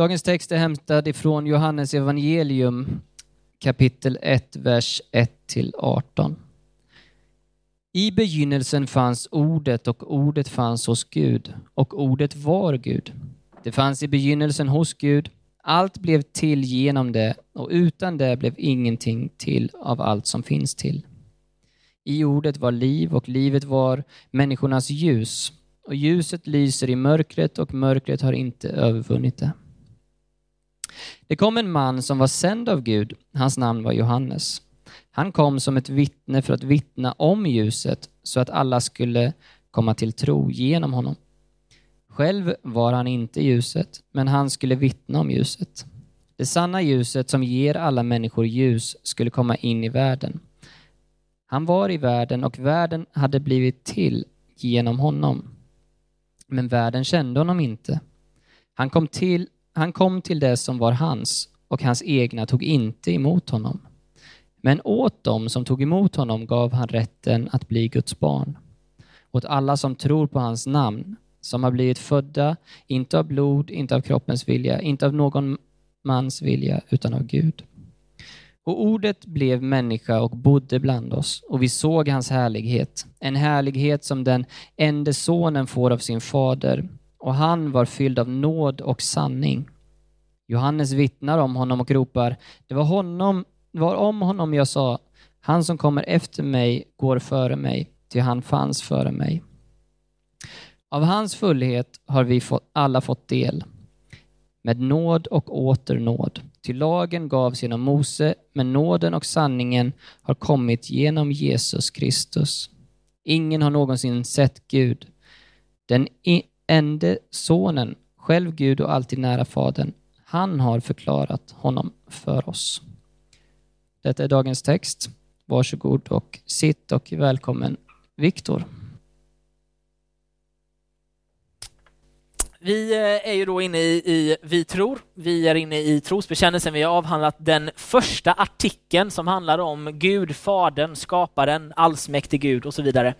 Dagens text är hämtad ifrån Johannes evangelium kapitel 1, vers 1-18. I begynnelsen fanns ordet och ordet fanns hos Gud och ordet var Gud. Det fanns i begynnelsen hos Gud. Allt blev till genom det och utan det blev ingenting till av allt som finns till. I ordet var liv och livet var människornas ljus och ljuset lyser i mörkret och mörkret har inte övervunnit det. Det kom en man som var sänd av Gud, hans namn var Johannes. Han kom som ett vittne för att vittna om ljuset så att alla skulle komma till tro genom honom. Själv var han inte ljuset, men han skulle vittna om ljuset. Det sanna ljuset som ger alla människor ljus skulle komma in i världen. Han var i världen och världen hade blivit till genom honom. Men världen kände honom inte. Han kom till, han kom till det som var hans och hans egna tog inte emot honom. Men åt dem som tog emot honom gav han rätten att bli Guds barn. Åt alla som tror på hans namn, som har blivit födda, inte av blod, inte av kroppens vilja, inte av någon mans vilja, utan av Gud. Och ordet blev människa och bodde bland oss, och vi såg hans härlighet, en härlighet som den enda sonen får av sin fader, och han var fylld av nåd och sanning. Johannes vittnar om honom och ropar, det var honom det var om honom jag sa, han som kommer efter mig går före mig, ty han fanns före mig. Av hans fullhet har vi fått, alla fått del, med nåd och åter nåd. Ty lagen gavs genom Mose, men nåden och sanningen har kommit genom Jesus Kristus. Ingen har någonsin sett Gud. Den Ende sonen, själv Gud och alltid nära Fadern, han har förklarat honom för oss. Detta är dagens text. Varsågod och sitt och välkommen Viktor. Vi eh, är ju då inne i, i Vi tror. Vi är inne i trosbekännelsen. Vi har avhandlat den första artikeln som handlar om Gud, Fadern, Skaparen, allsmäktig Gud och så vidare.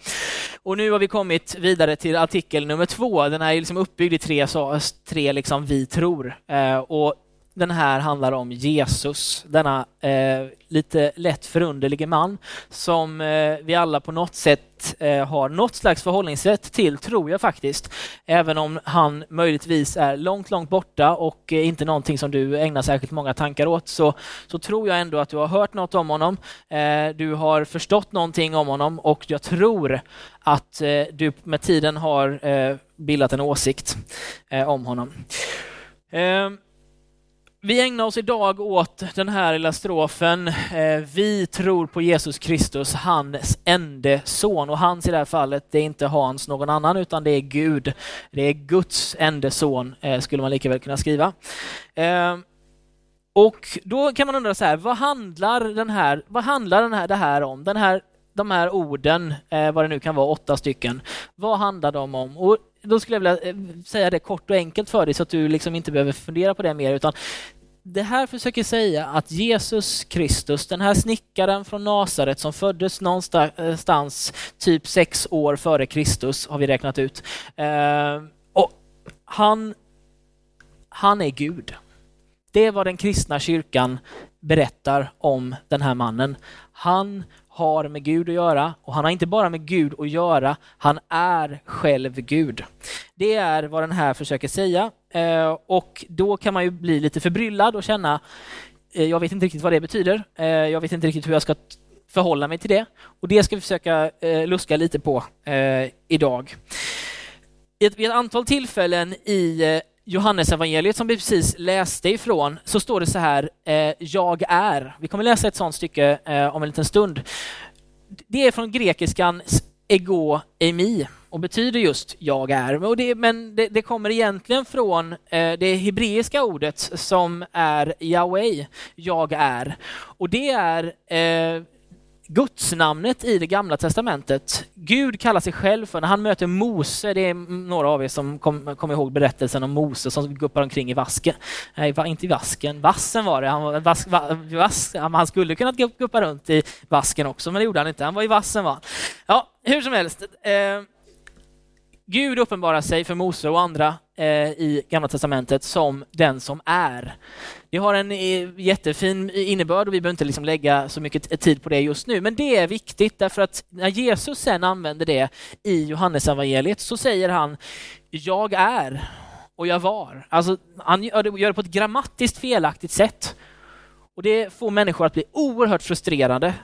Och nu har vi kommit vidare till artikel nummer två. Den här är liksom uppbyggd i tre, så, tre liksom Vi tror. Eh, och den här handlar om Jesus, denna eh, lite lätt förunderlige man som eh, vi alla på något sätt eh, har något slags förhållningssätt till, tror jag faktiskt. Även om han möjligtvis är långt, långt borta och eh, inte någonting som du ägnar särskilt många tankar åt, så, så tror jag ändå att du har hört något om honom. Eh, du har förstått någonting om honom och jag tror att eh, du med tiden har eh, bildat en åsikt eh, om honom. Ehm, vi ägnar oss idag åt den här lilla strofen. Eh, Vi tror på Jesus Kristus, hans ende son. Och hans i det här fallet, det är inte Hans någon annan, utan det är Gud. Det är Guds ende son, eh, skulle man lika väl kunna skriva. Ehm, och då kan man undra så här, vad handlar, den här, vad handlar den här, det här om? Den här, de här orden, eh, vad det nu kan vara, åtta stycken. Vad handlar de om? Och då skulle jag vilja eh, säga det kort och enkelt för dig så att du liksom inte behöver fundera på det mer. Utan det här försöker säga att Jesus Kristus, den här snickaren från Nasaret som föddes någonstans eh, typ sex år före Kristus, har vi räknat ut. Eh, och han, han är Gud. Det är vad den kristna kyrkan berättar om den här mannen. Han har med Gud att göra och han har inte bara med Gud att göra, han är själv Gud. Det är vad den här försöker säga eh, och då kan man ju bli lite förbryllad och känna, eh, jag vet inte riktigt vad det betyder, eh, jag vet inte riktigt hur jag ska förhålla mig till det och det ska vi försöka luska lite på idag. Vid ett antal tillfällen i Johannes evangeliet som vi precis läste ifrån så står det så här, eh, jag är. Vi kommer läsa ett sådant stycke eh, om en liten stund. Det är från grekiskan ego emi och betyder just jag är. Och det, men det, det kommer egentligen från eh, det hebreiska ordet som är Yahweh, jag är. Och det är eh, Gudsnamnet i det gamla testamentet. Gud kallar sig själv för, när han möter Mose, det är några av er som kommer kom ihåg berättelsen om Mose som guppar omkring i vasken. Nej, inte i vasken, vassen var det. Han, vas, vas, han skulle kunna guppa runt i vasken också, men det gjorde han inte. Han var i vassen var Ja, hur som helst. Eh, Gud uppenbarar sig för Mose och andra Eh, i Gamla Testamentet som den som är. Det har en eh, jättefin innebörd och vi behöver inte liksom lägga så mycket tid på det just nu, men det är viktigt därför att när Jesus sen använder det i Johannesevangeliet så säger han jag är och jag var. Alltså, han gör det, gör det på ett grammatiskt felaktigt sätt. Och det får människor att bli oerhört frustrerade.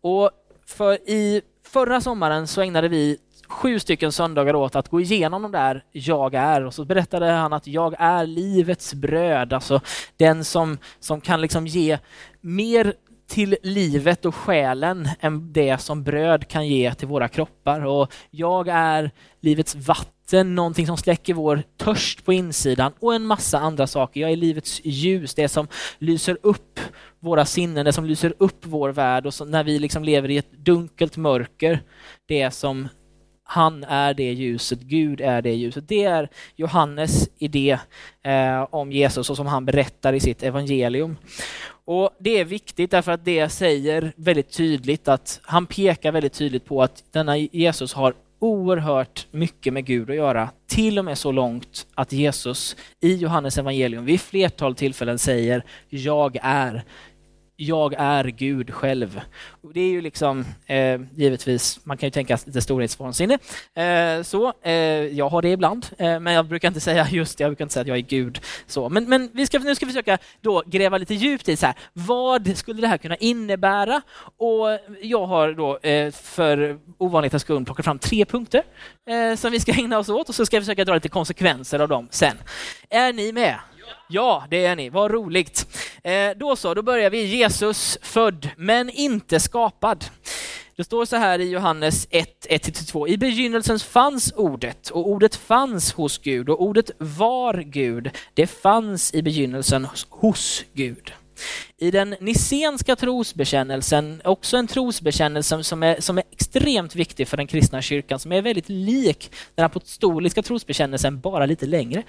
Och för i förra sommaren så ägnade vi sju stycken söndagar åt att gå igenom de där jag är och så berättade han att jag är livets bröd, alltså den som, som kan liksom ge mer till livet och själen än det som bröd kan ge till våra kroppar. Och jag är livets vatten, någonting som släcker vår törst på insidan och en massa andra saker. Jag är livets ljus, det som lyser upp våra sinnen, det som lyser upp vår värld och så, när vi liksom lever i ett dunkelt mörker, det som han är det ljuset, Gud är det ljuset. Det är Johannes idé eh, om Jesus och som han berättar i sitt evangelium. Och Det är viktigt därför att det säger väldigt tydligt att han pekar väldigt tydligt på att denna Jesus har oerhört mycket med Gud att göra, till och med så långt att Jesus i Johannes evangelium vid flertal tillfällen säger jag är jag är Gud själv. Och det är ju liksom, eh, givetvis, man kan ju tänka lite storhetsvansinne. Eh, så, eh, jag har det ibland, eh, men jag brukar inte säga just det, jag brukar inte säga att jag är Gud. Så, men men vi ska, nu ska vi försöka då gräva lite djupt i så här, vad skulle det här kunna innebära? Och jag har då eh, för ovanlighetens skull plockat fram tre punkter eh, som vi ska ägna oss åt och så ska vi försöka dra lite konsekvenser av dem sen. Är ni med? Ja, det är ni. Vad roligt. Eh, då så, då börjar vi. Jesus född, men inte skapad. Det står så här i Johannes 1, 1-2. I begynnelsen fanns ordet och ordet fanns hos Gud och ordet var Gud. Det fanns i begynnelsen hos Gud. I den nissenska trosbekännelsen, också en trosbekännelse som är, som är extremt viktig för den kristna kyrkan, som är väldigt lik den apostoliska trosbekännelsen, bara lite längre.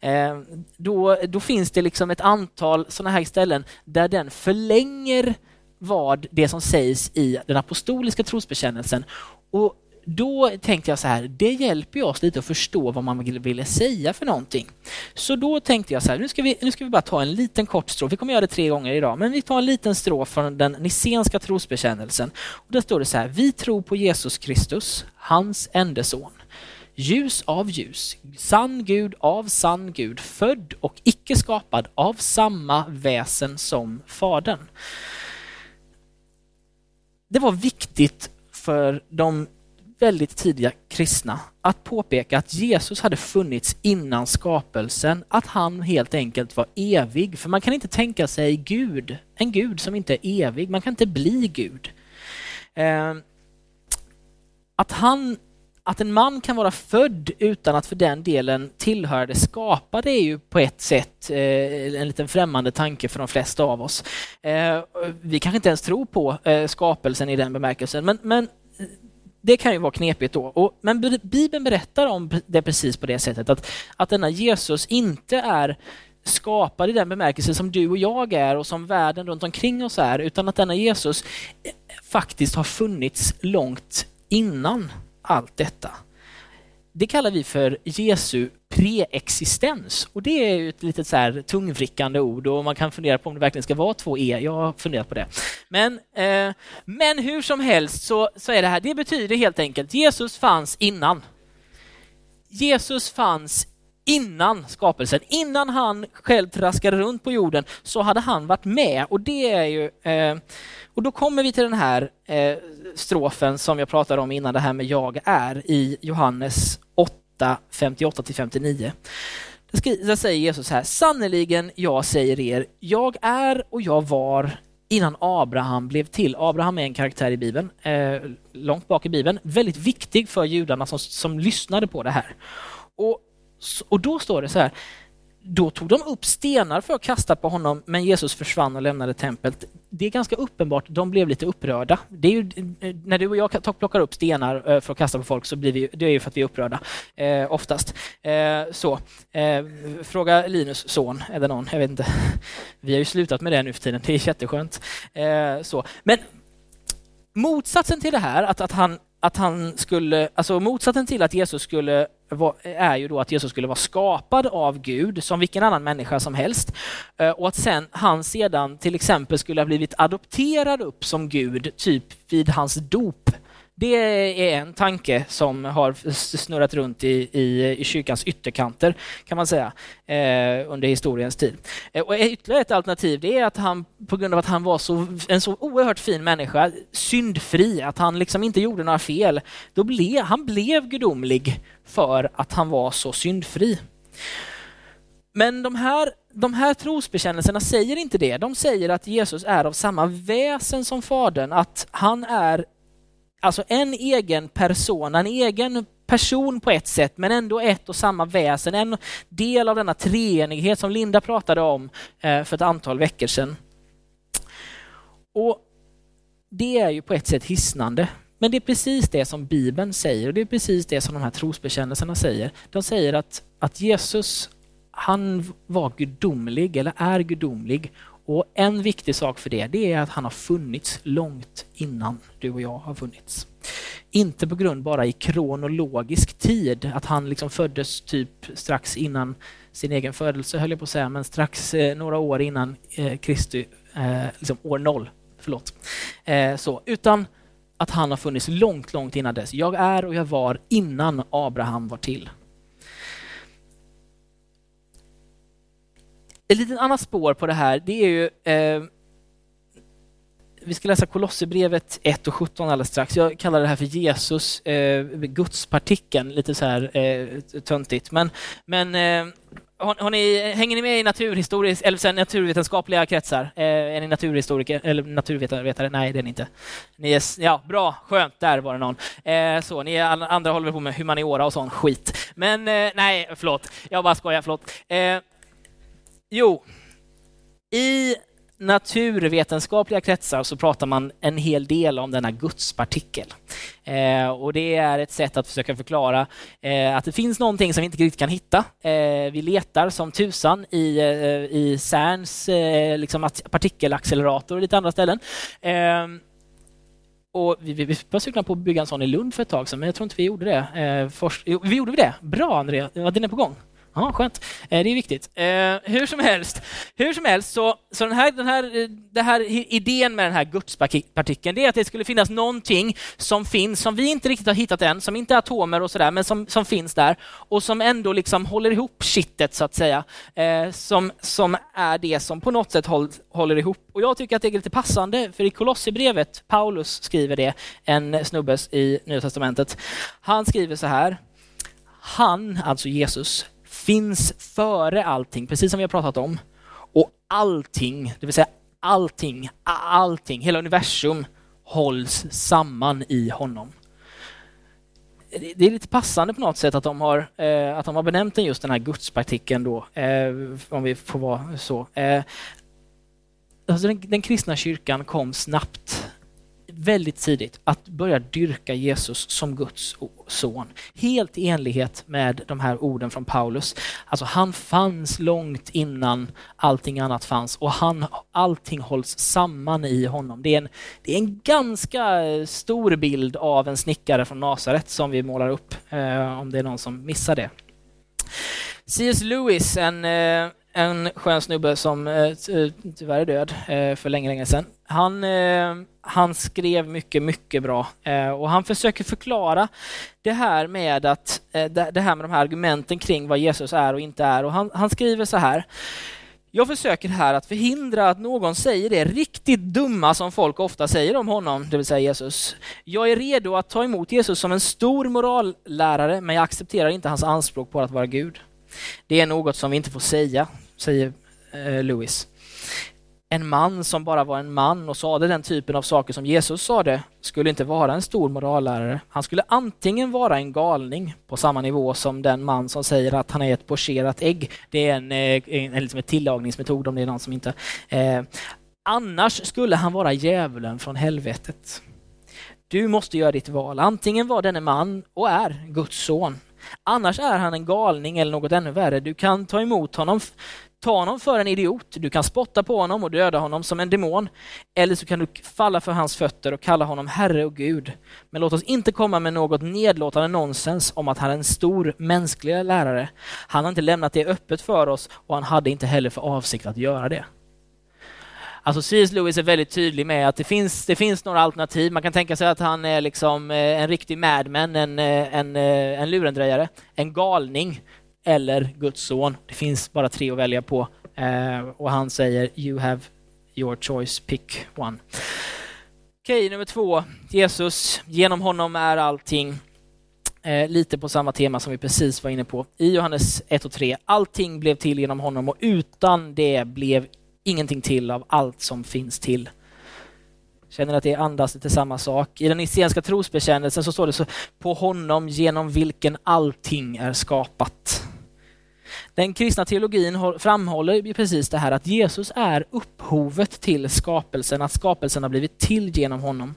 Eh, då, då finns det liksom ett antal sådana här ställen där den förlänger vad det som sägs i den apostoliska trosbekännelsen och då tänkte jag så här, det hjälper oss lite att förstå vad man ville säga för någonting. Så då tänkte jag så här, nu ska vi, nu ska vi bara ta en liten kort strof. Vi kommer göra det tre gånger idag, men vi tar en liten strof från den nissenska trosbekännelsen. Och där står det så här, vi tror på Jesus Kristus, hans enda son. Ljus av ljus, sann Gud av sann Gud, född och icke skapad av samma väsen som Fadern. Det var viktigt för de väldigt tidiga kristna att påpeka att Jesus hade funnits innan skapelsen, att han helt enkelt var evig. För man kan inte tänka sig Gud, en Gud som inte är evig, man kan inte bli Gud. Eh, att, han, att en man kan vara född utan att för den delen tillhöra det skapade är ju på ett sätt eh, en liten främmande tanke för de flesta av oss. Eh, vi kanske inte ens tror på skapelsen i den bemärkelsen, men, men det kan ju vara knepigt då. Och, men Bibeln berättar om det precis på det sättet att, att denna Jesus inte är skapad i den bemärkelse som du och jag är och som världen runt omkring oss är, utan att denna Jesus eh, faktiskt har funnits långt innan allt detta. Det kallar vi för Jesu preexistens. Och det är ju ett litet så här tungvrickande ord och man kan fundera på om det verkligen ska vara två e. Jag har funderat på det. Men, eh, men hur som helst så, så är det här, det betyder helt enkelt Jesus fanns innan. Jesus fanns innan skapelsen, innan han själv traskade runt på jorden så hade han varit med och det är ju eh, och då kommer vi till den här eh, strofen som jag pratade om innan, det här med jag är i Johannes 8 8, 58-59. Där säger Jesus här, sannerligen jag säger er, jag är och jag var innan Abraham blev till. Abraham är en karaktär i Bibeln, eh, långt bak i Bibeln, väldigt viktig för judarna som, som lyssnade på det här. Och, och då står det så här, då tog de upp stenar för att kasta på honom, men Jesus försvann och lämnade templet. Det är ganska uppenbart, de blev lite upprörda. Det är ju, eh, när du och jag plockar upp stenar eh, för att kasta på folk så blir vi, det är ju för att vi är upprörda, eh, oftast. Eh, så, eh, fråga Linus son, eller någon? Jag vet inte. Vi har ju slutat med det nu för tiden, det är jätteskönt. Eh, så. Men motsatsen till det här, att, att han att han skulle, alltså motsatsen till att Jesus skulle är ju då att Jesus skulle vara skapad av Gud som vilken annan människa som helst. Eh, och att sen, han sedan till exempel skulle ha blivit adopterad upp som Gud, typ vid hans dop. Det är en tanke som har snurrat runt i, i, i kyrkans ytterkanter kan man säga eh, under historiens tid. Eh, och ytterligare ett alternativ det är att han på grund av att han var så, en så oerhört fin människa, syndfri, att han liksom inte gjorde några fel, då ble, han blev gudomlig för att han var så syndfri. Men de här, de här trosbekännelserna säger inte det. De säger att Jesus är av samma väsen som Fadern, att han är alltså en egen person, en egen person på ett sätt, men ändå ett och samma väsen, en del av denna treenighet som Linda pratade om eh, för ett antal veckor sedan. Och Det är ju på ett sätt hisnande, men det är precis det som Bibeln säger och det är precis det som de här trosbekännelserna säger. De säger att, att Jesus, han var gudomlig eller är gudomlig och en viktig sak för det, det är att han har funnits långt innan du och jag har funnits. Inte på grund bara i kronologisk tid, att han liksom föddes typ strax innan sin egen födelse höll jag på att säga, men strax eh, några år innan eh, Kristi, eh, liksom år noll. Förlåt. Eh, så, utan att han har funnits långt, långt innan dess. Jag är och jag var innan Abraham var till. Ett litet annat spår på det här, det är ju eh, vi ska läsa Kolosserbrevet 1 och 17 alldeles strax. Jag kallar det här för Jesus, eh, gudspartikeln, lite så här eh, töntigt. Men, men eh, har, har, ni, hänger ni med i naturhistoriskt, eller sen naturvetenskapliga kretsar? Eh, är ni naturhistoriker eller naturvetare? Nej, det är ni inte. Ni är, ja, bra, skönt, där var det någon. Eh, så, ni andra håller på med humaniora och sån skit. Men eh, nej, förlåt, jag bara skojar, förlåt. Eh, Jo, i naturvetenskapliga kretsar så pratar man en hel del om denna gudspartikel. Eh, och det är ett sätt att försöka förklara eh, att det finns någonting som vi inte riktigt kan hitta. Eh, vi letar som tusan i, eh, i CERNs eh, liksom partikelaccelerator och lite andra ställen. Eh, och vi, vi, vi var sugna på att bygga en sån i Lund för ett tag sedan, men jag tror inte vi gjorde det. Eh, först, jo, vi gjorde vi det? Bra Andrea, den är på gång. Ja, skönt. Eh, det är viktigt. Eh, hur som helst, hur som helst så, så den, här, den, här, den här idén med den här gudspartikeln, det är att det skulle finnas någonting som finns, som vi inte riktigt har hittat än, som inte är atomer och sådär, men som, som finns där och som ändå liksom håller ihop kittet så att säga. Eh, som, som är det som på något sätt håll, håller ihop. Och jag tycker att det är lite passande, för i Kolosserbrevet, Paulus skriver det, en snubbe i Nya Testamentet. Han skriver så här, han, alltså Jesus, finns före allting, precis som vi har pratat om. Och allting, det vill säga allting, allting, hela universum hålls samman i honom. Det är lite passande på något sätt att de har, eh, att de har benämnt den just den här gudspartikeln då, eh, om vi får vara så. Eh, alltså den, den kristna kyrkan kom snabbt väldigt tidigt att börja dyrka Jesus som Guds son. Helt i enlighet med de här orden från Paulus. Alltså han fanns långt innan allting annat fanns och han, allting hålls samman i honom. Det är, en, det är en ganska stor bild av en snickare från Nasaret som vi målar upp, eh, om det är någon som missar det. C.S. Lewis, en, eh, en skön snubbe som eh, tyvärr är död eh, för länge, länge sedan. Han, eh, han skrev mycket, mycket bra eh, och han försöker förklara det här med att eh, det här med de här argumenten kring vad Jesus är och inte är och han, han skriver så här. Jag försöker här att förhindra att någon säger det riktigt dumma som folk ofta säger om honom, det vill säga Jesus. Jag är redo att ta emot Jesus som en stor morallärare, men jag accepterar inte hans anspråk på att vara Gud. Det är något som vi inte får säga, säger eh, Lewis. En man som bara var en man och sade den typen av saker som Jesus sade skulle inte vara en stor morallärare. Han skulle antingen vara en galning på samma nivå som den man som säger att han är ett pocherat ägg. Det är en, eh, en, en, liksom en tillagningsmetod om det är någon som inte... Eh, annars skulle han vara djävulen från helvetet. Du måste göra ditt val. Antingen var denne man och är Guds son Annars är han en galning eller något ännu värre. Du kan ta emot honom ta honom för en idiot, du kan spotta på honom och döda honom som en demon, eller så kan du falla för hans fötter och kalla honom Herre och Gud. Men låt oss inte komma med något nedlåtande nonsens om att han är en stor mänsklig lärare. Han har inte lämnat det öppet för oss och han hade inte heller för avsikt att göra det. Alltså C.S. Lewis är väldigt tydlig med att det finns, det finns några alternativ. Man kan tänka sig att han är liksom eh, en riktig madman, en, eh, en, eh, en lurendrejare, en galning eller Guds son. Det finns bara tre att välja på eh, och han säger you have your choice, pick one. Okej, nummer två. Jesus, genom honom är allting. Eh, lite på samma tema som vi precis var inne på. I Johannes 1 och 3. Allting blev till genom honom och utan det blev ingenting till av allt som finns till. Känner att det andas lite samma sak. I den nicénska trosbekännelsen så står det så på honom genom vilken allting är skapat. Den kristna teologin framhåller precis det här att Jesus är upphovet till skapelsen, att skapelsen har blivit till genom honom.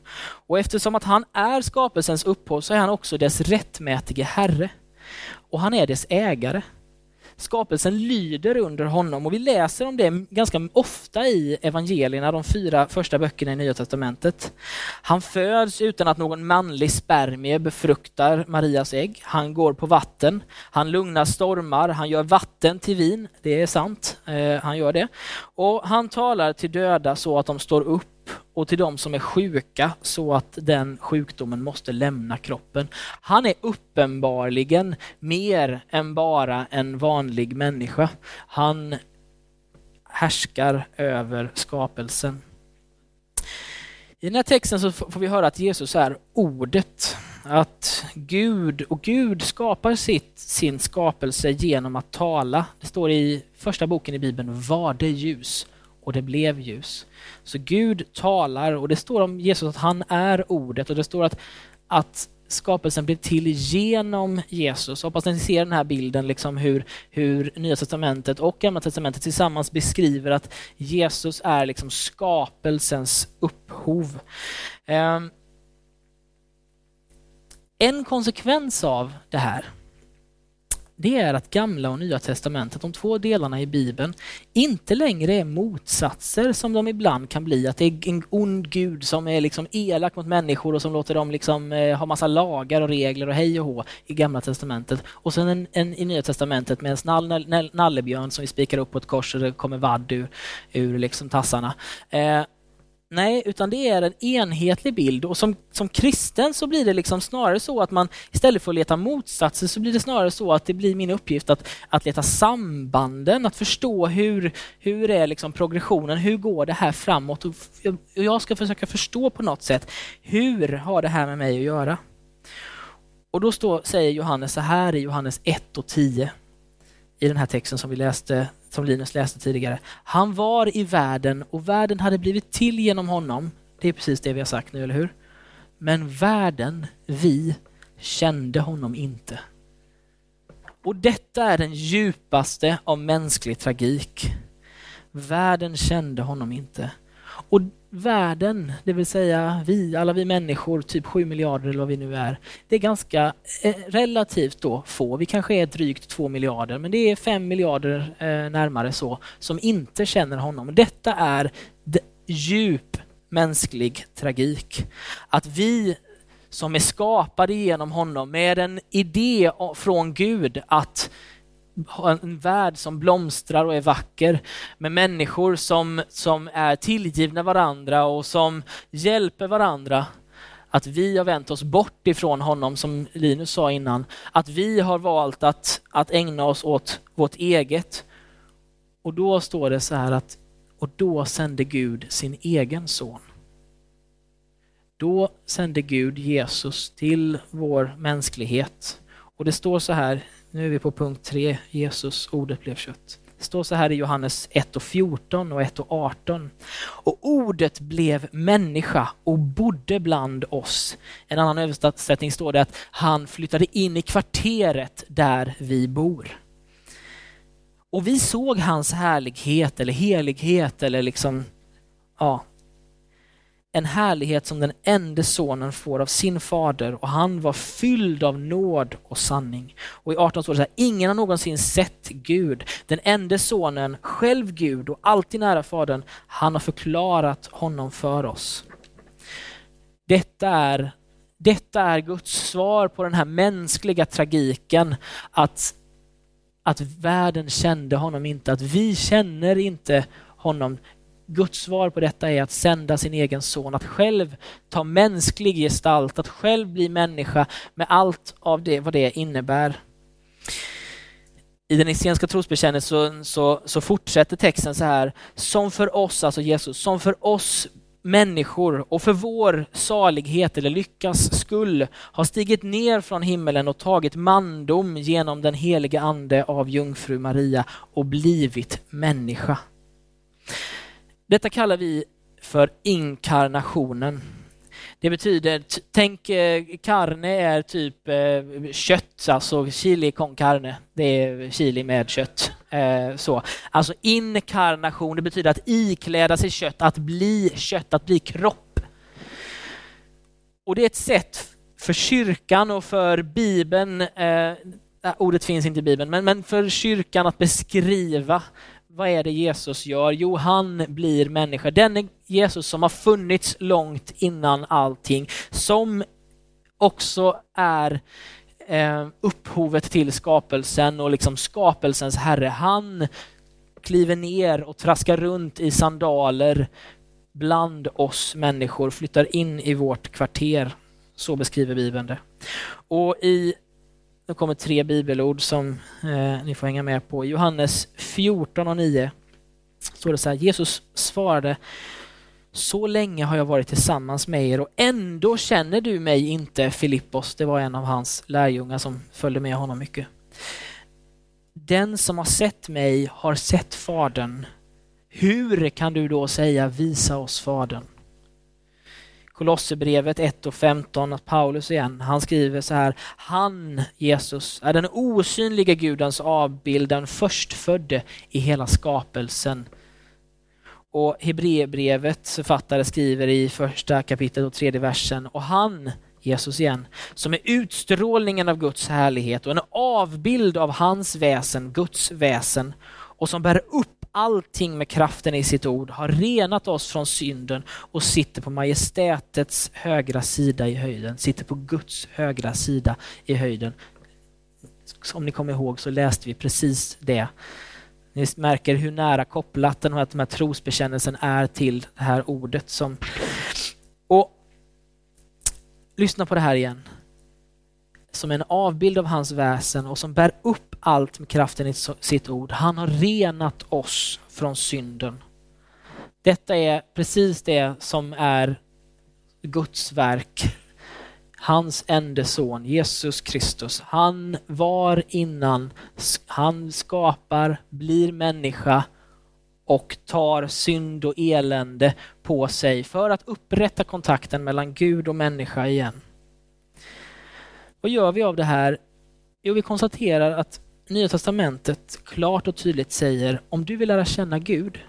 Och eftersom att han är skapelsens upphov så är han också dess rättmätige herre. Och han är dess ägare. Skapelsen lyder under honom och vi läser om det ganska ofta i evangelierna, de fyra första böckerna i Nya Testamentet. Han föds utan att någon manlig spermie befruktar Marias ägg. Han går på vatten, han lugnar stormar, han gör vatten till vin, det är sant, eh, han gör det. Och han talar till döda så att de står upp och till de som är sjuka så att den sjukdomen måste lämna kroppen. Han är uppenbarligen mer än bara en vanlig människa. Han härskar över skapelsen. I den här texten så får vi höra att Jesus är ordet. Att Gud och Gud skapar sitt, sin skapelse genom att tala. Det står i första boken i Bibeln, var det ljus och det blev ljus. Så Gud talar och det står om Jesus att han är ordet och det står att, att skapelsen blev till genom Jesus. Hoppas ni ser den här bilden, liksom hur, hur Nya Testamentet och Gamla Testamentet tillsammans beskriver att Jesus är liksom skapelsens upphov. Ehm, en konsekvens av det här det är att gamla och nya testamentet, de två delarna i bibeln, inte längre är motsatser som de ibland kan bli. Att det är en ond gud som är liksom elak mot människor och som låter dem liksom, eh, ha massa lagar och regler och hej och hå i gamla testamentet. Och sen en, en i nya testamentet med en snall nallebjörn som vi spikar upp på ett kors och det kommer vadd ur, ur liksom tassarna. Eh, Nej, utan det är en enhetlig bild och som, som kristen så blir det liksom snarare så att man istället för att leta motsatser så blir det snarare så att det blir min uppgift att, att leta sambanden, att förstå hur, hur är liksom progressionen, hur går det här framåt och jag ska försöka förstå på något sätt hur har det här med mig att göra? Och då står, säger Johannes så här i Johannes 1 och 10 i den här texten som vi läste som Linus läste tidigare. Han var i världen och världen hade blivit till genom honom. Det är precis det vi har sagt nu, eller hur? Men världen, vi, kände honom inte. Och detta är den djupaste av mänsklig tragik. Världen kände honom inte. Och världen, det vill säga vi, alla vi människor, typ 7 miljarder eller vad vi nu är, det är ganska eh, relativt då få. Vi kanske är drygt 2 miljarder, men det är 5 miljarder eh, närmare så, som inte känner honom. Detta är djup mänsklig tragik. Att vi som är skapade genom honom med en idé eh, från Gud att ha en värld som blomstrar och är vacker med människor som, som är tillgivna varandra och som hjälper varandra. Att vi har vänt oss bort ifrån honom, som Linus sa innan. Att vi har valt att, att ägna oss åt vårt eget. Och då står det så här att, och då sände Gud sin egen son. Då sände Gud Jesus till vår mänsklighet. Och det står så här nu är vi på punkt 3, Jesus, ordet blev kött. Det står så här i Johannes 1 och 14 och 1 och 18. Och ordet blev människa och bodde bland oss. En annan översättning står det att han flyttade in i kvarteret där vi bor. Och vi såg hans härlighet eller helighet eller liksom, ja en härlighet som den enda sonen får av sin fader och han var fylld av nåd och sanning. Och i 18 står det så här, ingen har någonsin sett Gud. Den enda sonen, själv Gud och alltid nära fadern, han har förklarat honom för oss. Detta är, detta är Guds svar på den här mänskliga tragiken att, att världen kände honom inte, att vi känner inte honom. Guds svar på detta är att sända sin egen son, att själv ta mänsklig gestalt, att själv bli människa med allt av det vad det innebär. I den essenska trosbekännelsen så, så, så fortsätter texten så här, som för oss, alltså Jesus, som för oss människor och för vår salighet eller lyckas skull har stigit ner från himmelen och tagit mandom genom den heliga ande av jungfru Maria och blivit människa. Detta kallar vi för inkarnationen. Det betyder, tänk eh, carne är typ eh, kött, alltså chili con carne. Det är chili med kött. Eh, så. Alltså inkarnation, det betyder att ikläda sig kött, att bli kött, att bli kropp. Och det är ett sätt för kyrkan och för Bibeln, ordet finns inte i Bibeln, men för kyrkan att beskriva vad är det Jesus gör? Jo, han blir människa. Den Jesus som har funnits långt innan allting, som också är eh, upphovet till skapelsen och liksom skapelsens herre. Han kliver ner och traskar runt i sandaler bland oss människor, flyttar in i vårt kvarter. Så beskriver Bibeln det. Och i då kommer tre bibelord som eh, ni får hänga med på. Johannes 14 och 9 står det så här, Jesus svarade så länge har jag varit tillsammans med er och ändå känner du mig inte, Filippos. Det var en av hans lärjungar som följde med honom mycket. Den som har sett mig har sett Fadern. Hur kan du då säga visa oss Fadern? Kolosserbrevet 1 och 15, att Paulus igen, han skriver så här, han, Jesus, är den osynliga Gudens avbild, den förstfödde i hela skapelsen. Och Hebreerbrevets författare skriver i första kapitlet och tredje versen, och han, Jesus igen, som är utstrålningen av Guds härlighet och en avbild av hans väsen, Guds väsen, och som bär upp allting med kraften i sitt ord, har renat oss från synden och sitter på majestätets högra sida i höjden, sitter på Guds högra sida i höjden. Om ni kommer ihåg så läste vi precis det. Ni märker hur nära kopplat den här, den här trosbekännelsen är till det här ordet. som och Lyssna på det här igen. Som en avbild av hans väsen och som bär upp allt med kraften i sitt ord. Han har renat oss från synden. Detta är precis det som är Guds verk. Hans enda son, Jesus Kristus. Han var innan, han skapar, blir människa och tar synd och elände på sig för att upprätta kontakten mellan Gud och människa igen. Vad gör vi av det här? Jo, vi konstaterar att Nya Testamentet klart och tydligt säger om du vill lära känna Gud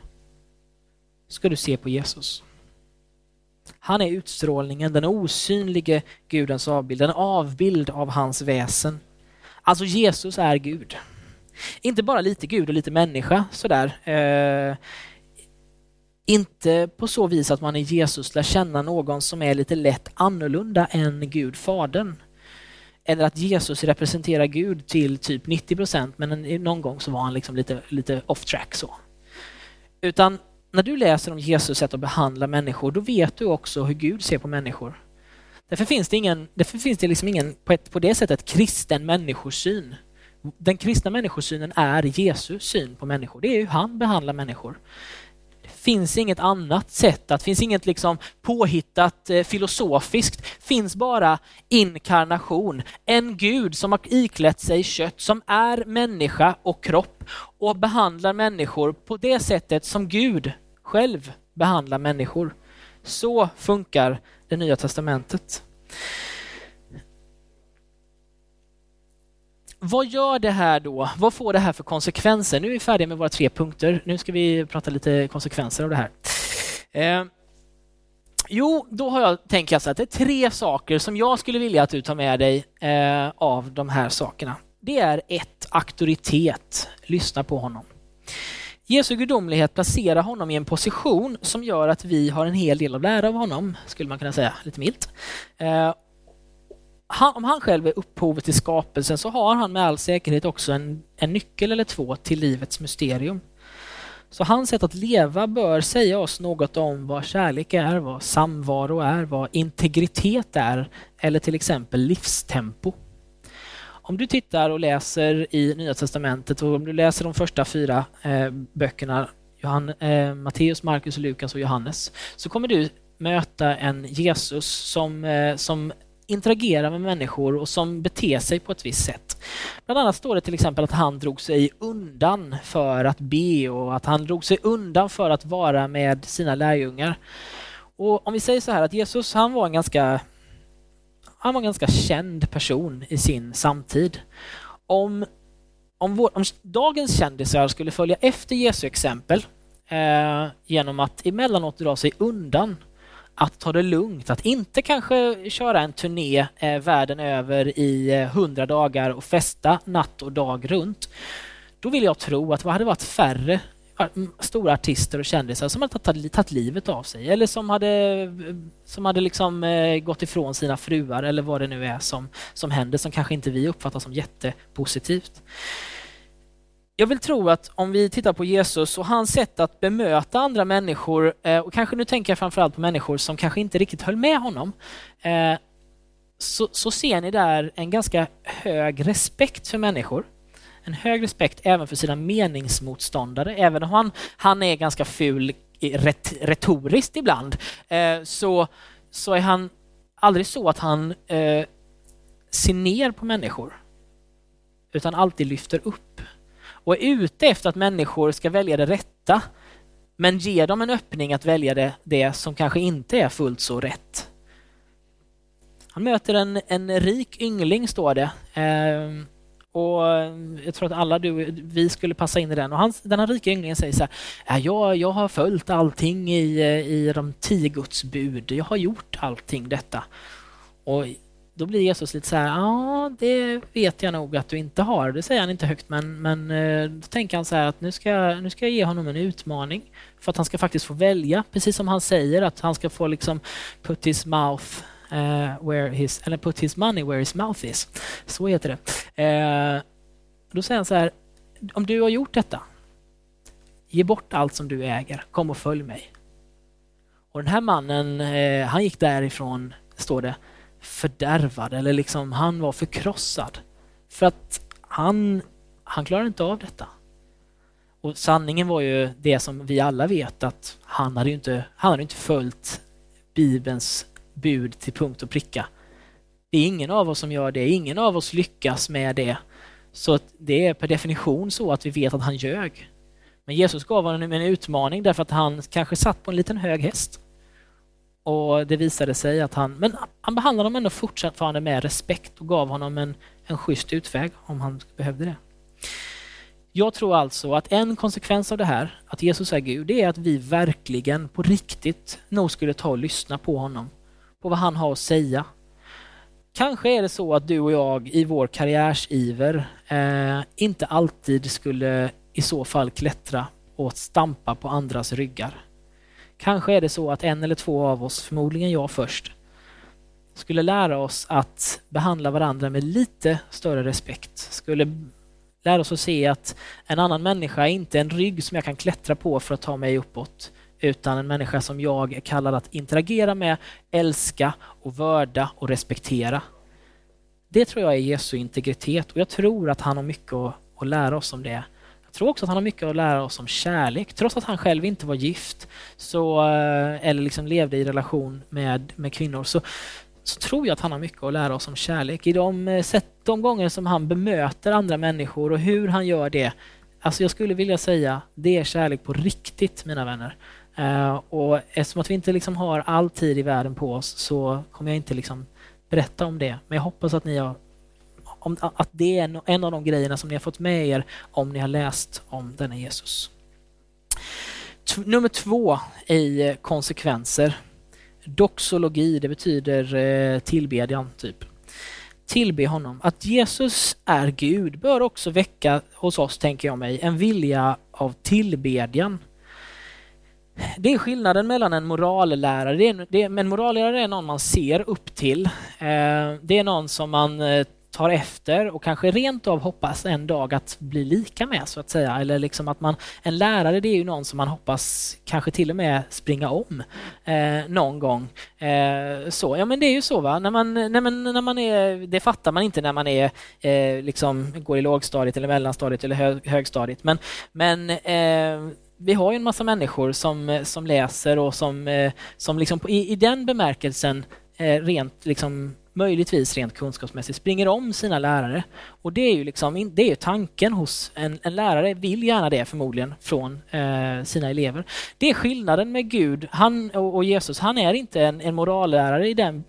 ska du se på Jesus. Han är utstrålningen, den osynlige Gudens avbild, en avbild av hans väsen. Alltså Jesus är Gud. Inte bara lite Gud och lite människa sådär. Eh, inte på så vis att man i Jesus lär känna någon som är lite lätt annorlunda än Gud Fadern eller att Jesus representerar Gud till typ 90 procent, men någon gång så var han liksom lite, lite off track så. Utan när du läser om Jesus sätt att behandla människor, då vet du också hur Gud ser på människor. Därför finns det, ingen, därför finns det liksom ingen, på, ett, på det sättet, kristen människosyn. Den kristna människosynen är Jesus syn på människor. Det är hur han behandlar människor finns inget annat sätt, att finns inget liksom påhittat eh, filosofiskt, finns bara inkarnation. En Gud som har iklätt sig kött, som är människa och kropp och behandlar människor på det sättet som Gud själv behandlar människor. Så funkar det nya testamentet. Vad gör det här då? Vad får det här för konsekvenser? Nu är vi färdiga med våra tre punkter. Nu ska vi prata lite konsekvenser av det här. Eh, jo, då har jag tänkt att det är tre saker som jag skulle vilja att du tar med dig eh, av de här sakerna. Det är ett, auktoritet. Lyssna på honom. Jesu gudomlighet placerar honom i en position som gör att vi har en hel del att lära av honom, skulle man kunna säga lite milt. Eh, han, om han själv är upphovet till skapelsen så har han med all säkerhet också en, en nyckel eller två till livets mysterium. Så hans sätt att leva bör säga oss något om vad kärlek är, vad samvaro är, vad integritet är eller till exempel livstempo. Om du tittar och läser i Nya Testamentet och om du läser de första fyra eh, böckerna, Johan, eh, Matteus, Markus, Lukas och Johannes, så kommer du möta en Jesus som, eh, som interagerar med människor och som beter sig på ett visst sätt. Bland annat står det till exempel att han drog sig undan för att be och att han drog sig undan för att vara med sina lärjungar. Och om vi säger så här att Jesus han var en ganska han var en ganska känd person i sin samtid. Om, om, vår, om dagens kändisar skulle följa efter Jesu exempel eh, genom att emellanåt dra sig undan att ta det lugnt, att inte kanske köra en turné eh, världen över i eh, hundra dagar och festa natt och dag runt. Då vill jag tro att det hade varit färre stora artister och kändisar som hade tagit, tagit livet av sig eller som hade, som hade liksom, eh, gått ifrån sina fruar eller vad det nu är som, som händer som kanske inte vi uppfattar som jättepositivt. Jag vill tro att om vi tittar på Jesus och hans sätt att bemöta andra människor, eh, och kanske nu tänker jag framförallt på människor som kanske inte riktigt höll med honom, eh, så, så ser ni där en ganska hög respekt för människor en hög respekt även för sina meningsmotståndare. Även om han, han är ganska ful ret, retoriskt ibland, eh, så, så är han aldrig så att han eh, ser ner på människor, utan alltid lyfter upp och är ute efter att människor ska välja det rätta, men ger dem en öppning att välja det, det som kanske inte är fullt så rätt. Han möter en, en rik yngling, står det. Eh, och jag tror att alla du vi skulle passa in i den. Och han, den här rika ynglingen säger så här, jag, jag har följt allting i, i de tio Guds bud. Jag har gjort allting detta. Och då blir Jesus lite så här, ja det vet jag nog att du inte har. Det säger han inte högt men, men eh, då tänker han så här att nu ska, nu ska jag ge honom en utmaning för att han ska faktiskt få välja, precis som han säger att han ska få liksom put his mouth uh, where his, eller put his money where his mouth is. Så heter det. Uh, då säger han så här, om du har gjort detta, ge bort allt som du äger, kom och följ mig. Och den här mannen, uh, han gick därifrån, står det, fördärvad eller liksom han var förkrossad. För att han, han klarade inte av detta. Och sanningen var ju det som vi alla vet att han hade inte, han hade inte följt Bibelns bud till punkt och pricka. Det är ingen av oss som gör det, ingen av oss lyckas med det. Så det är per definition så att vi vet att han ljög. Men Jesus gav honom en utmaning därför att han kanske satt på en liten hög häst. Och det visade sig att han, men han behandlade dem ändå fortfarande med respekt och gav honom en, en schysst utväg om han behövde det. Jag tror alltså att en konsekvens av det här, att Jesus är Gud, det är att vi verkligen på riktigt nog skulle ta och lyssna på honom på vad han har att säga. Kanske är det så att du och jag i vår karriärsiver eh, inte alltid skulle i så fall klättra och stampa på andras ryggar. Kanske är det så att en eller två av oss, förmodligen jag först, skulle lära oss att behandla varandra med lite större respekt. Skulle lära oss att se att en annan människa är inte en rygg som jag kan klättra på för att ta mig uppåt, utan en människa som jag är kallad att interagera med, älska och vörda och respektera. Det tror jag är Jesu integritet och jag tror att han har mycket att, att lära oss om det. Jag tror också att han har mycket att lära oss om kärlek. Trots att han själv inte var gift så, eh, eller liksom levde i relation med, med kvinnor så, så tror jag att han har mycket att lära oss om kärlek. I de, eh, sätt, de gånger som han bemöter andra människor och hur han gör det. Alltså jag skulle vilja säga, det är kärlek på riktigt mina vänner. Uh, och eftersom att vi inte liksom har all tid i världen på oss så kommer jag inte liksom berätta om det. Men jag hoppas att ni har om, att det är en, av de grejerna som ni har fått med er om ni har läst om denna Jesus. T nummer två i eh, konsekvenser. Doxologi, det betyder eh, tillbedjan, typ. Tillbe honom. Att Jesus är Gud bör också väcka hos oss, tänker jag mig, en vilja av tillbedjan. Det är skillnaden mellan en morallärare. Det är, det, en morallärare är någon man ser upp till. Eh, det är någon som man eh, tar efter och kanske rent av hoppas en dag att bli lika med så att säga. Eller liksom att man, en lärare det är ju någon som man hoppas kanske till och med springa om eh, någon gång. Eh, så, ja men det är ju så va, när man, när man, när man är, det fattar man inte när man är, eh, liksom, går i lågstadiet eller mellanstadiet eller hög, högstadiet. Men, men eh, vi har ju en massa människor som, som läser och som, eh, som liksom i, i den bemärkelsen eh, rent liksom möjligtvis rent kunskapsmässigt, springer om sina lärare. Och det är ju liksom, det är tanken hos en, en lärare, vill gärna det förmodligen från eh, sina elever. Det är skillnaden med Gud han, och, och Jesus. Han är inte en, en morallärare i den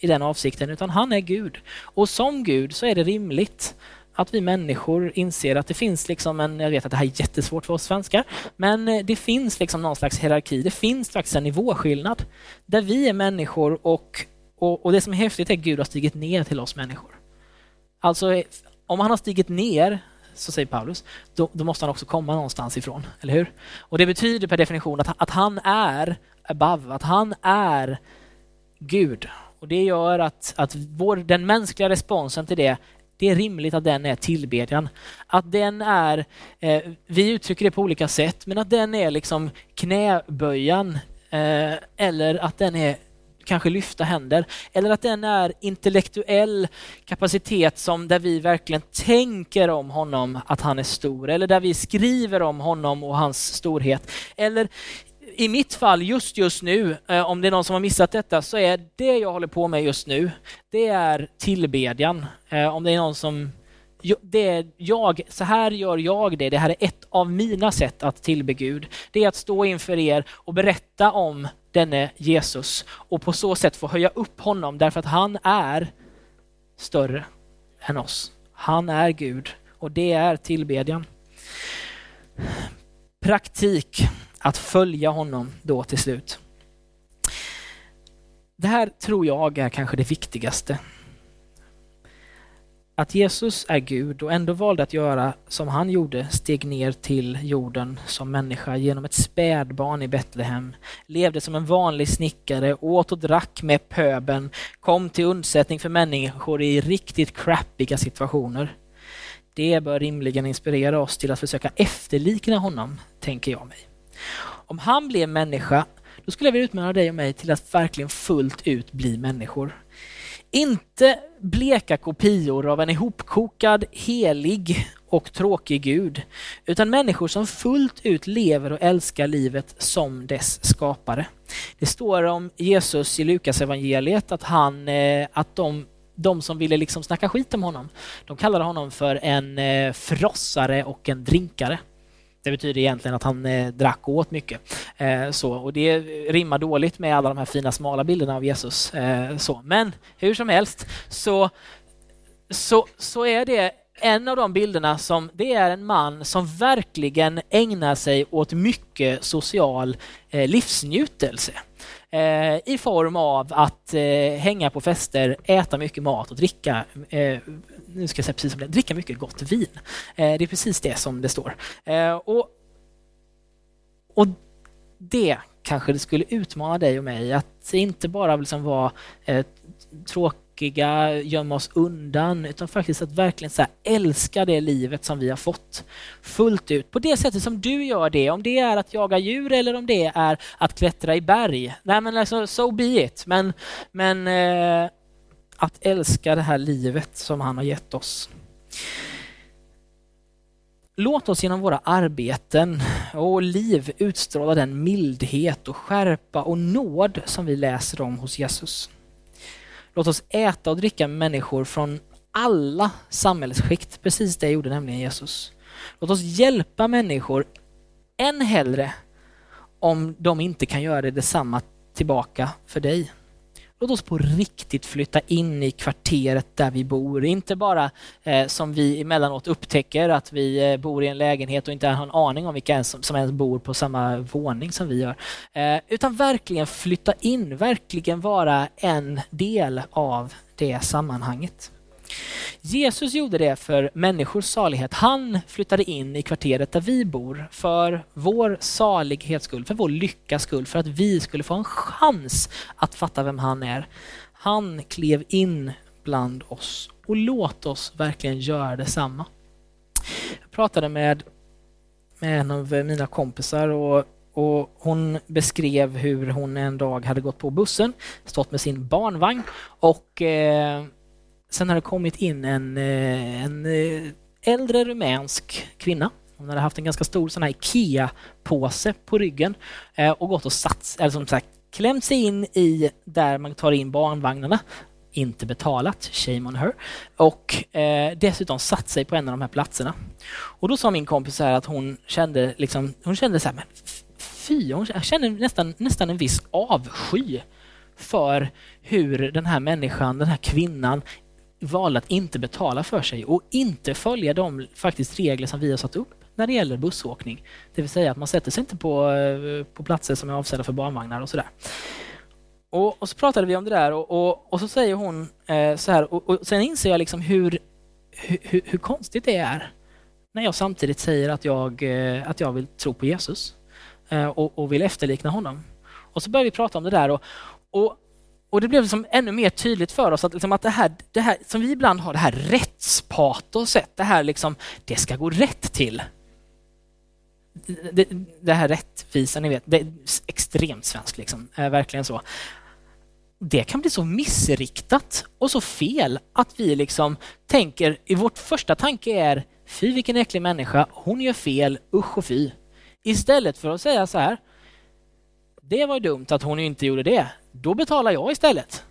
i den avsikten, utan han är Gud. Och som Gud så är det rimligt att vi människor inser att det finns liksom en, jag vet att det här är jättesvårt för oss svenskar, men eh, det finns liksom någon slags hierarki, det finns faktiskt en nivåskillnad där vi är människor och och, och, det som är häftigt är att Gud har stigit ner till oss människor. Alltså, om han har stigit ner, så säger Paulus, då, då, måste han också komma någonstans ifrån, eller hur? Och det betyder per definition att, att han är above, att han är Gud. Och det gör att, att vår, den mänskliga responsen till det det är rimligt att den är tillbedjan. Att den är, eh, vi uttrycker det på olika sätt, men att den är liksom knäböjan eh, eller att den är kanske lyfta händer. Eller att den är intellektuell kapacitet som där vi verkligen tänker om honom att han är stor. Eller där vi skriver om honom och hans storhet. Eller i mitt fall just just nu, eh, om det är någon som har missat detta, så är det jag håller på med just nu, det är tillbedjan. Eh, om det är någon som det är jag, så här gör jag det. Det här är ett av mina sätt att tillbe Gud. Det är att stå inför er och berätta om denne Jesus och på så sätt få höja upp honom därför att han är större än oss. Han är Gud och det är tillbedjan. Praktik, att följa honom då till slut. Det här tror jag är kanske det viktigaste att Jesus är Gud och ändå valde att göra som han gjorde, steg ner till jorden som människa genom ett spädbarn i Betlehem, levde som en vanlig snickare, åt och drack med pöben, kom till undsättning för människor i riktigt crappiga situationer. Det bör rimligen inspirera oss till att försöka efterlikna honom, tänker jag mig. Om han blev människa, då skulle jag vilja utmana dig och mig till att verkligen fullt ut bli människor. Inte bleka kopior av en ihopkokad, helig och tråkig Gud, utan människor som fullt ut lever och älskar livet som dess skapare. Det står om Jesus i Lukas evangeliet att, han, eh, att de, de som ville liksom snacka skit om honom, de kallade honom för en eh, frossare och en drinkare. Det betyder egentligen att han eh, drack och åt mycket. Eh, så, och det rimmar dåligt med alla de här fina smala bilderna av Jesus. Eh, så. Men hur som helst så, så, så är det en av de bilderna som det är en man som verkligen ägnar sig åt mycket social eh, livsnjutelse. Eh, I form av att eh, hänga på fester, äta mycket mat och dricka eh, nu ska jag säga precis som det dricka mycket gott vin. Eh, det är precis det som det står. Eh, och, och det kanske det skulle utmana dig och mig att inte bara liksom vara eh, tråkiga, gömma oss undan, utan faktiskt att verkligen så älska det livet som vi har fått fullt ut. På det sättet som du gör det, om det är att jaga djur eller om det är att klättra i berg. Nej men alltså, so be it. Men, men eh, att älska det här livet som han har gett oss. Låt oss genom våra arbeten och liv utstråla den mildhet och skärpa och nåd som vi läser om hos Jesus. Låt oss äta och dricka med människor från alla samhällsskikt, precis det gjorde nämligen Jesus. Låt oss hjälpa människor än hellre om de inte kan göra det detsamma tillbaka för dig. Låt oss på riktigt flytta in i kvarteret där vi bor. Inte bara eh, som vi emellanåt upptäcker att vi eh, bor i en lägenhet och inte har en aning om vilka som, som ens bor på samma våning som vi gör. Eh, utan verkligen flytta in, verkligen vara en del av det sammanhanget. Jesus gjorde det för människors salighet. Han flyttade in i kvarteret där vi bor för vår salighets skull, för vår lyckas skull, för att vi skulle få en chans att fatta vem han är. Han klev in bland oss och låt oss verkligen göra detsamma. Jag pratade med, med en av mina kompisar och och hon beskrev hur hon en dag hade gått på bussen, stått med sin barnvagn och eh, Sen har det kommit in en, eh, en eh, äldre rumänsk kvinna. Hon hade haft en ganska stor sån här IKEA-påse på ryggen eh, och gått och satt, eller som sagt klämt sig in i där man tar in barnvagnarna inte betalat, shame on her, och eh, dessutom satt sig på en av de här platserna. Och då sa min kompis här att hon kände liksom, hon kände så här, men fy, hon kände nästan, nästan en viss avsky för hur den här människan, den här kvinnan valde att inte betala för sig och inte följa de faktiskt regler som vi har satt upp när det gäller bussåkning. Det vill säga att man sätter sig inte på, eh, på platser som är avsedda för barnvagnar och sådär. Och, och så pratade vi om det där och, och, och så säger hon eh, så här och, och sen inser jag liksom hur, hur, hur, konstigt det är när jag samtidigt säger att jag, eh, att jag vill tro på Jesus eh, och, och vill efterlikna honom. Och så börjar vi prata om det där och, och det blev liksom ännu mer tydligt för oss att, liksom att det, här, det här som vi ibland har, det här rättspatoset, det här liksom, det ska gå rätt till. Det, det här rättvisa, ni vet, det är extremt svenskt liksom, är verkligen så. Det kan bli så missriktat och så fel att vi liksom tänker, i vårt första tanke är fy vilken äcklig människa, hon gör fel, usch och fy. Istället för att säga så här, det var dumt att hon inte gjorde det då betalar jag istället.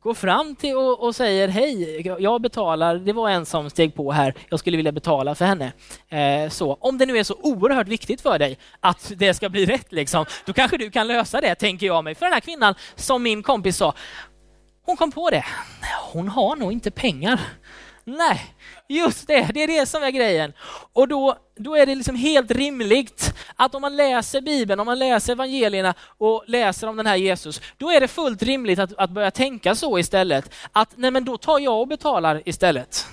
Går fram till och, och, säger hej, jag betalar, det var en som steg på här, jag skulle vilja betala för henne. Eh, så om det nu är så oerhört viktigt för dig att det ska bli rätt, liksom, då kanske du kan lösa det, tänker jag mig. För den här kvinnan, som min kompis sa, hon kom på det. Hon har nog inte pengar. Nej, just det, det är det som är grejen. Och då, då är det liksom helt rimligt att om man läser Bibeln, om man läser evangelierna och läser om den här Jesus, då är det fullt rimligt att, att börja tänka så istället. Att nej men då tar jag och betalar istället.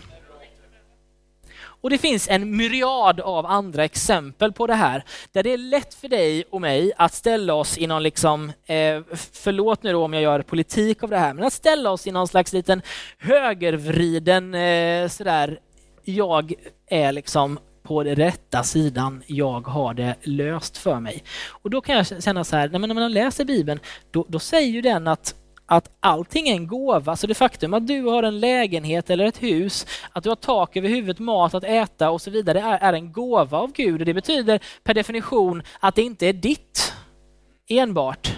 Och det finns en myriad av andra exempel på det här, där det är lätt för dig och mig att ställa oss i någon, liksom, eh, förlåt nu då om jag gör politik av det här, men att ställa oss i någon slags liten högervriden eh, sådär, jag är liksom på den rätta sidan, jag har det löst för mig. Och då kan jag känna så här, när man läser Bibeln, då, då säger ju den att att allting är en gåva. Så det faktum att du har en lägenhet eller ett hus, att du har tak över huvudet, mat att äta och så vidare är, är en gåva av Gud. Och det betyder per definition att det inte är ditt enbart.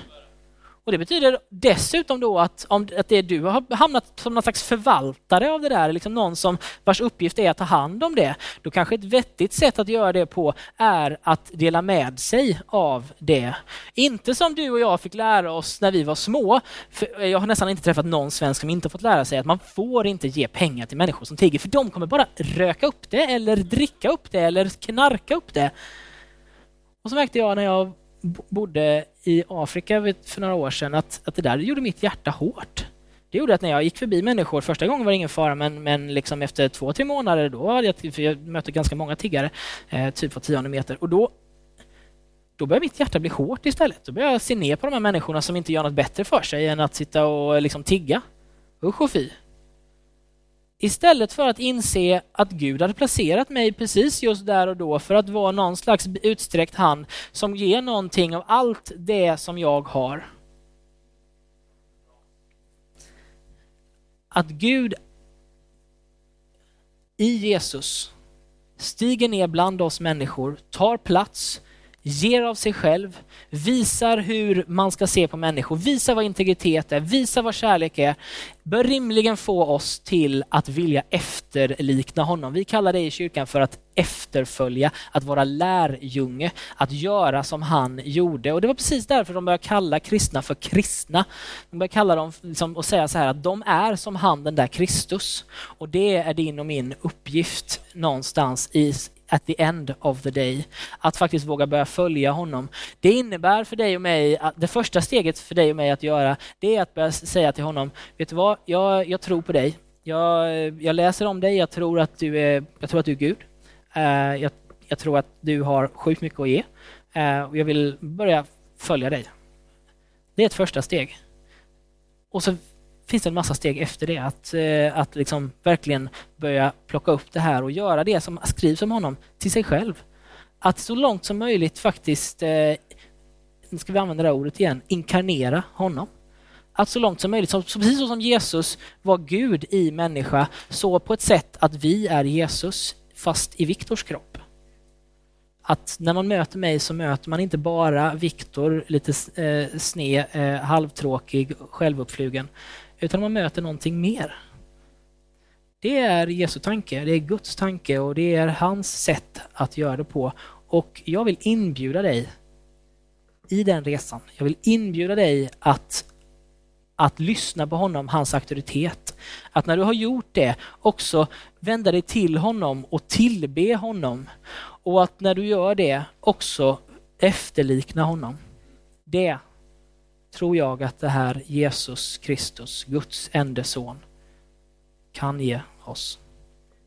Och Det betyder dessutom då att, om, att det du har hamnat som någon slags förvaltare av det där, liksom någon som vars uppgift är att ta hand om det, då kanske ett vettigt sätt att göra det på är att dela med sig av det. Inte som du och jag fick lära oss när vi var små. För jag har nästan inte träffat någon svensk som inte fått lära sig att man får inte ge pengar till människor som tigger, för de kommer bara röka upp det eller dricka upp det eller knarka upp det. Och så märkte jag när jag bodde i Afrika för några år sedan att, att det där gjorde mitt hjärta hårt. Det gjorde att när jag gick förbi människor, första gången var det ingen fara, men, men liksom efter två, tre månader, då hade jag, för jag mötte ganska många tiggare, eh, typ på tionde meter, och då, då började mitt hjärta bli hårt istället. Då började jag se ner på de här människorna som inte gör något bättre för sig än att sitta och liksom tigga. Usch och fy. Istället för att inse att Gud hade placerat mig precis just där och då för att vara någon slags utsträckt hand som ger någonting av allt det som jag har. Att Gud i Jesus stiger ner bland oss människor, tar plats, ger av sig själv, visar hur man ska se på människor, visar vad integritet är, visar vad kärlek är, bör rimligen få oss till att vilja efterlikna honom. Vi kallar det i kyrkan för att efterfölja, att vara lärjunge, att göra som han gjorde. Och det var precis därför de började kalla kristna för kristna. De började kalla dem liksom, och säga så här att de är som han den där Kristus. Och det är din och min uppgift någonstans i at the end of the day. Att faktiskt våga börja följa honom. Det innebär för dig och mig, att det första steget för dig och mig att göra, det är att börja säga till honom, vet du vad, jag, jag tror på dig. Jag, jag läser om dig, jag tror att du är, jag tror att du är Gud. Uh, jag, jag, tror att du har sjukt mycket att ge. Uh, och jag vill börja följa dig. Det är ett första steg. Och så finns det en massa steg efter det. Att, eh, att liksom verkligen börja plocka upp det här och göra det som skrivs om honom till sig själv. Att så långt som möjligt faktiskt, eh, nu ska vi använda det här ordet igen, inkarnera honom. Att så långt som möjligt, så, precis så som Jesus var Gud i människa, så på ett sätt att vi är Jesus fast i Viktors kropp. Att när man möter mig så möter man inte bara Viktor, lite eh, sned, eh, halvtråkig, självuppflugen, utan man möter någonting mer. Det är Jesu tanke, det är Guds tanke och det är hans sätt att göra det på. Och jag vill inbjuda dig i den resan. Jag vill inbjuda dig att, att lyssna på honom, hans auktoritet. Att när du har gjort det också vända dig till honom och tillbe honom. Och att när du gör det också efterlikna honom. Det tror jag att det här Jesus Kristus, Guds enda son, kan ge oss.